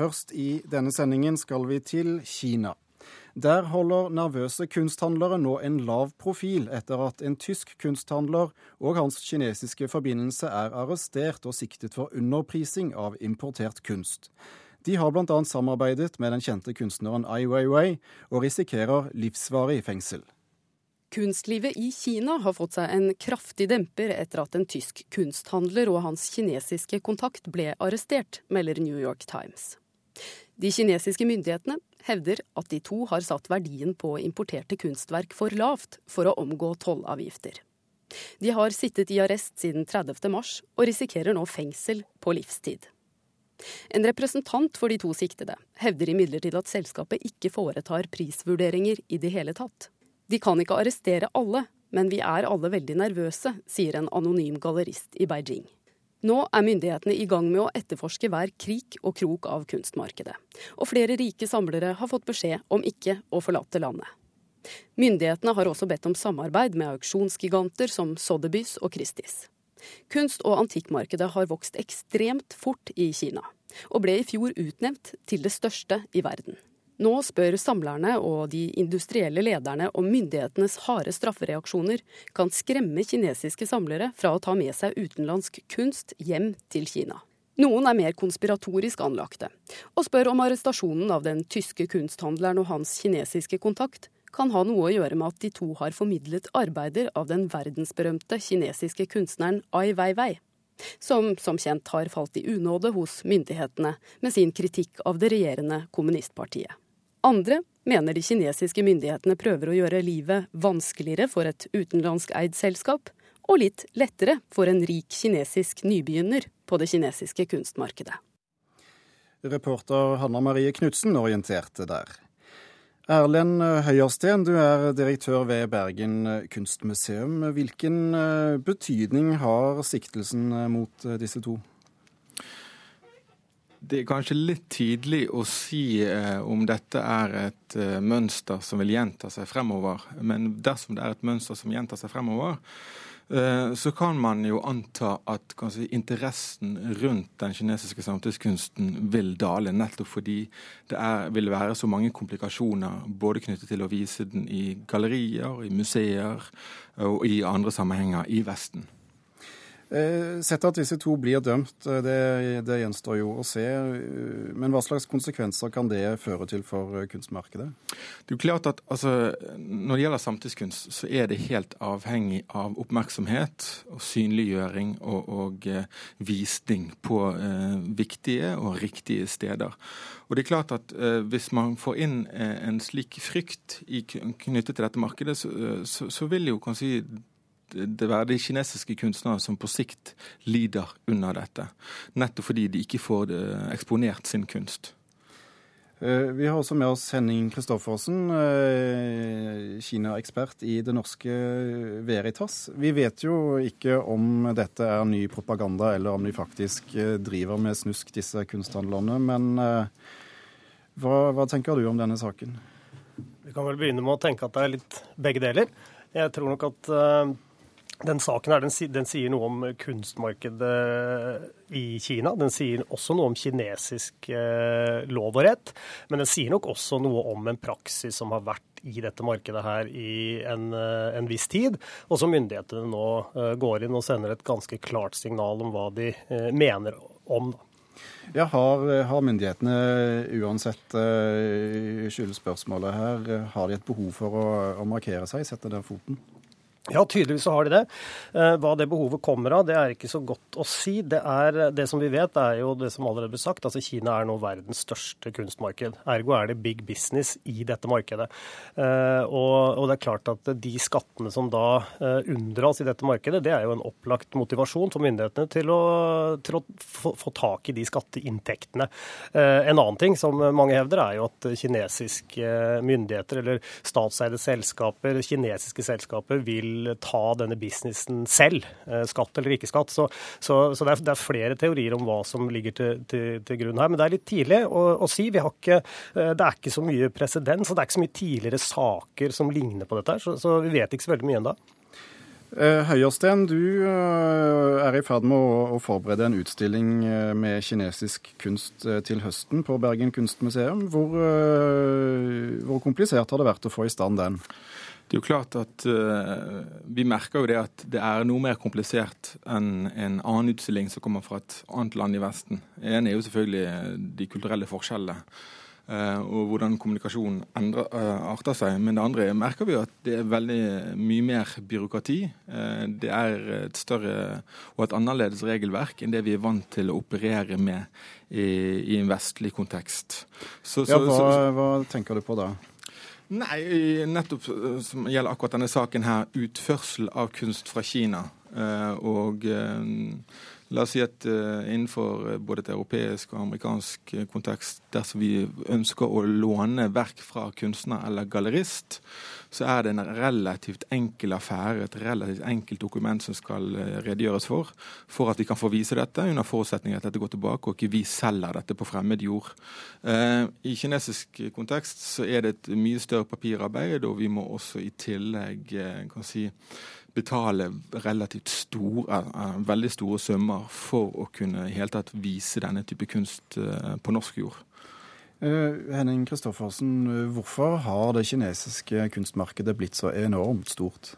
Først i denne sendingen skal vi til Kina. Der holder nervøse kunsthandlere nå en lav profil etter at en tysk kunsthandler og hans kinesiske forbindelse er arrestert og siktet for underprising av importert kunst. De har bl.a. samarbeidet med den kjente kunstneren Ai Weiwei og risikerer livsvarig fengsel. Kunstlivet i Kina har fått seg en kraftig demper etter at en tysk kunsthandler og hans kinesiske kontakt ble arrestert, melder New York Times. De kinesiske myndighetene hevder at de to har satt verdien på importerte kunstverk for lavt for å omgå tollavgifter. De har sittet i arrest siden 30. mars og risikerer nå fengsel på livstid. En representant for de to siktede hevder imidlertid at selskapet ikke foretar prisvurderinger i det hele tatt. De kan ikke arrestere alle, men vi er alle veldig nervøse, sier en anonym gallerist i Beijing. Nå er myndighetene i gang med å etterforske hver krik og krok av kunstmarkedet. Og flere rike samlere har fått beskjed om ikke å forlate landet. Myndighetene har også bedt om samarbeid med auksjonsgiganter som Sotheby's og Christies. Kunst- og antikkmarkedet har vokst ekstremt fort i Kina, og ble i fjor utnevnt til det største i verden. Nå spør samlerne og de industrielle lederne om myndighetenes harde straffereaksjoner kan skremme kinesiske samlere fra å ta med seg utenlandsk kunst hjem til Kina. Noen er mer konspiratorisk anlagte, og spør om arrestasjonen av den tyske kunsthandleren og hans kinesiske kontakt kan ha noe å gjøre med at de to har formidlet arbeider av den verdensberømte kinesiske kunstneren Ai Weiwei, som som kjent har falt i unåde hos myndighetene med sin kritikk av det regjerende kommunistpartiet. Andre mener de kinesiske myndighetene prøver å gjøre livet vanskeligere for et utenlandsk eid selskap, og litt lettere for en rik kinesisk nybegynner på det kinesiske kunstmarkedet. Reporter Hanna Marie Knutsen orienterte der. Erlend Høyersten, du er direktør ved Bergen kunstmuseum. Hvilken eh, betydning har siktelsen mot eh, disse to? Det er kanskje litt tidlig å si eh, om dette er et eh, mønster som vil gjenta seg fremover. Men dersom det er et mønster som gjentar seg fremover, eh, så kan man jo anta at kanskje, interessen rundt den kinesiske samtidskunsten vil dale. Nettopp fordi det er, vil være så mange komplikasjoner både knyttet til å vise den i gallerier, i museer og i andre sammenhenger i Vesten. Eh, sett at disse to blir dømt, eh, det, det, gjenstår jo å se. Eh, men hva slags konsekvenser kan det føre til for kunstmarkedet? Det er jo klart at altså, Når det gjelder samtidskunst, så er det helt avhengig av oppmerksomhet og synliggjøring og, og visning på eh, viktige og riktige steder. Og det er klart at eh, Hvis man får inn eh, en slik frykt i, knyttet til dette markedet, så, så, så vil jo kanskje det være de kinesiske kunstnere som på sikt lider under dette. Nettopp fordi de ikke får eksponert sin kunst. Eh, vi har også med oss Henning Christoffersen, eh, Kina-ekspert i det norske Veritas. Vi vet jo ikke om dette er ny propaganda, eller om de faktisk eh, driver med snusk, disse kunsthandlerne. Men hva, hva tenker du om denne saken? Vi kan vel begynne med å tenke at det er litt begge deler. Jeg tror nok at den saken her, den, den, sier noe om kunstmarkedet i Kina. Den sier også noe om kinesisk eh, lov og rett. Men den sier nok også noe om en praksis som har vært i dette markedet her i en, eh, en viss tid, og som myndighetene nå eh, går inn og sender et ganske klart signal om hva de eh, mener om. Ja, har, har, myndighetene uansett uh, skyldspørsmålet her, har de et behov for å, å markere seg, sette den foten? Ja, tydeligvis så har de det. Eh, hva det behovet kommer av, det er ikke så godt å si. Det, er, det som vi vet, er jo det som allerede ble sagt. altså Kina er nå verdens største kunstmarked. Ergo er det big business i dette markedet. Eh, og, og det er klart at de skattene som da eh, unndras i dette markedet, det er jo en opplagt motivasjon for myndighetene til å, til å få, få, tak i de skatteinntektene. En annen ting som mange hevder, er jo at kinesiske myndigheter eller statseide selskaper, kinesiske selskaper, vil ta denne businessen selv, eh, skatt eller ikke skatt. Så, så, så det, er, det, er, flere teorier om hva som ligger til, til, til grunn her. Men det er litt tidlig å, å si. Ikke, eh, det er ikke så mye presedens, og det er ikke så mye tidligere saker som ligner på dette. her, så, så vi vet ikke så veldig mye ennå. Eh, Høyersten, du er i ferd med å, forberede en utstilling med kinesisk kunst til høsten på Bergen kunstmuseum. Hvor, hvor komplisert har det vært å få i stand den? Det er jo klart at uh, Vi merker jo det at det er noe mer komplisert enn en annen utstilling som kommer fra et annet land i Vesten. En er jo selvfølgelig de kulturelle forskjellene. uh, og hvordan kommunikasjonen endrer, uh, arter seg. Men det andre merker vi jo at det er veldig mye mer byråkrati. Eh, det er et større og et annerledes regelverk enn det vi er vant til å operere med i, i en vestlig kontekst. Så, ja, hva, så, hva tenker du på da? Nei, nettopp som gjelder akkurat denne saken her, utførsel av kunst fra Kina. Og La oss si at uh, innenfor eh, både et europeisk og amerikansk eh, kontekst, dersom vi ønsker å låne verk fra kunstner eller gallerist, så er det en relativt enkel affære, et relativt enkelt dokument som skal redegjøres for, for at vi kan få vise dette, under forutsetning at dette går tilbake, og ikke vi selger dette på fremmed jord. I kinesisk kontekst så er det et mye større papirarbeid, og vi må også i tillegg kan si, betale relativt store, uh, veldig store summer for å kunne i hele tatt vise denne type kunst uh, på norsk jord. Uh, Henning Kristoffersen, hvorfor har det kinesiske kunstmarkedet blitt så enormt stort?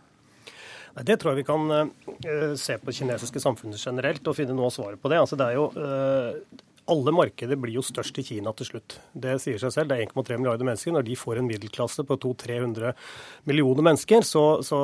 Det tror jeg vi kan se på det kinesiske samfunnet generelt og finne noe av svaret på det. Altså, det er jo alle markeder blir jo størst i Kina til slutt. Det sier seg selv. Det er 1,3 milliarder mennesker. Når de får en middelklasse på 200-300 millioner mennesker, så, så,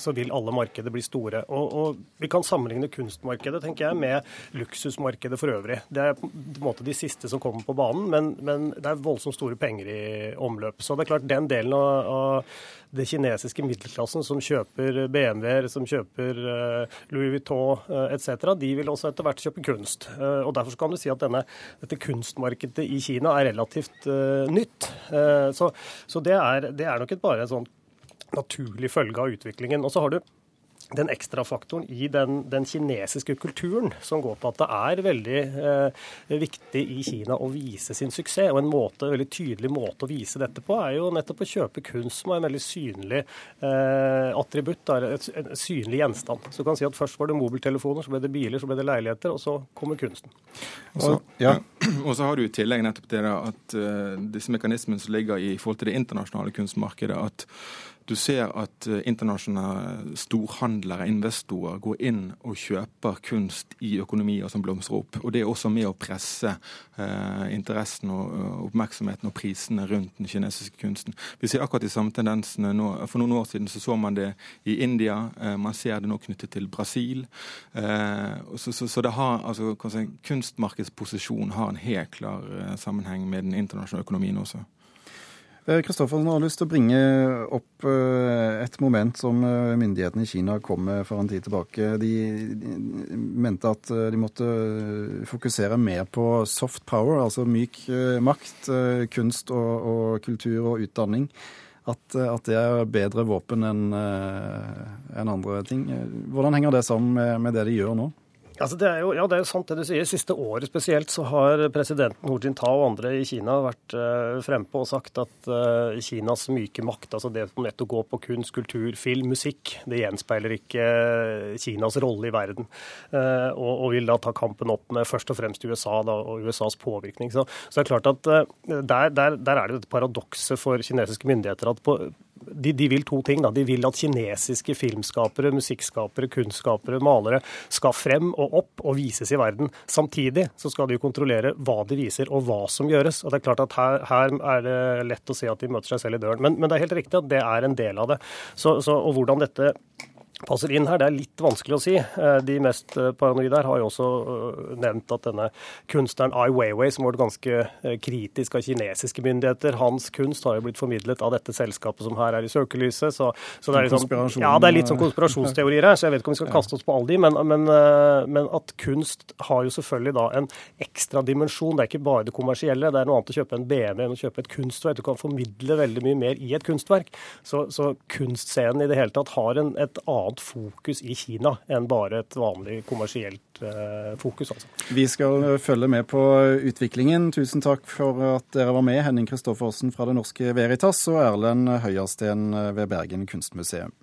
så, vil alle markeder bli store. Og, og, Vi kan sammenligne kunstmarkedet tenker jeg, med luksusmarkedet for øvrig. Det er på en måte de siste som kommer på banen, men, men det er voldsomt store penger i omløp. Så det er klart den delen av, av det kinesiske middelklassen som kjøper BMW-er, som kjøper uh, Louis Vuitton uh, etc., de vil også etter hvert kjøpe kunst. Uh, og Derfor kan du si at denne, dette kunstmarkedet i Kina er relativt uh, nytt. Uh, så, så det, er, det, er, nok bare en sånn naturlig følge av utviklingen. Og så har du den ekstrafaktoren i den, den, kinesiske kulturen, som går på at det er veldig eh, viktig i Kina å vise sin suksess. Og en måte, veldig tydelig måte å vise dette på, er jo nettopp å kjøpe kunst som er en veldig synlig eh, attributt, et, en synlig gjenstand. Så du kan si at først var det mobiltelefoner, så ble det biler, så ble det leiligheter, og så kommer kunsten. Og, ja. og så har du i tillegg nettopp det at uh, disse mekanismene som ligger i forhold til det internasjonale kunstmarkedet, at du ser at eh, internasjonale storhandlere, investorer, går inn og kjøper kunst i økonomier som blomstrer opp. Og Det er også med å presse eh, interessen og oppmerksomheten og prisene rundt den kinesiske kunsten. Vi ser akkurat de samme tendensene nå. For noen år siden så, så man det i India. Eh, man ser det nå knyttet til Brasil. Eh, så, så, så, det har, altså, si, kunstmarkedsposisjon har en helt klar eh, sammenheng med den internasjonale økonomien også. Kristoffersen har lyst til å bringe opp eh, et moment som eh, myndighetene i Kina kom med for en tid tilbake. De mente at eh, de måtte fokusere mer på soft power, altså myk makt, kunst og, og kultur og utdanning. At, at, det er bedre våpen enn en andre ting. Hvordan henger det sammen med, med det de gjør nå? Altså det, er jo, ja, det er jo sant det du sier. Siste året spesielt så har presidenten Hu Jintao og andre i Kina vært uh, frempå og sagt at uh, Kinas myke makt, altså det som nettopp går på kunst, kultur, film, musikk, det gjenspeiler ikke uh, Kinas rolle i verden. Uh, og, og, vil da ta kampen opp med først og fremst USA da, og USAs påvirkning. Så, så det er klart at der, der, der, er det et paradokset for kinesiske myndigheter at på, de, de, vil to ting. Da. De vil at kinesiske filmskapere, musikkskapere, kunstskapere, malere skal frem og opp og vises i verden. Samtidig så skal de kontrollere hva de viser og hva som gjøres. Og det er klart at Her, her er det lett å si at de møter seg selv i døren. Men, men, det er helt riktig at det er en del av det. Så, så, og hvordan dette passer inn her, det er litt vanskelig å si. Eh, de mest eh, paranoide her har jo også eh, nevnt at denne kunstneren Ai Weiwei, som har vært ganske kritisk av kinesiske myndigheter, hans kunst har jo blitt formidlet av dette selskapet som her er i søkelyset. Så, så det, er liksom, ja, det er litt sånn konspirasjonsteorier her, så jeg vet ikke om vi skal kaste oss på alle de, men, men, men, at kunst har jo selvfølgelig da en ekstra dimensjon. Det er ikke bare det kommersielle. Det er noe annet å kjøpe en BMW enn å kjøpe et kunstverk. Du kan formidle veldig mye mer i et kunstverk. Så, så kunstscenen i det hele tatt har en, et annet annet fokus i Kina enn bare et vanlig kommersielt eh, fokus. Altså. Vi skal eh, følge med på utviklingen. Tusen takk for at dere var med, Henning Kristoffersen fra Det Norske Veritas og Erlend Høyersten ved Bergen kunstmuseum.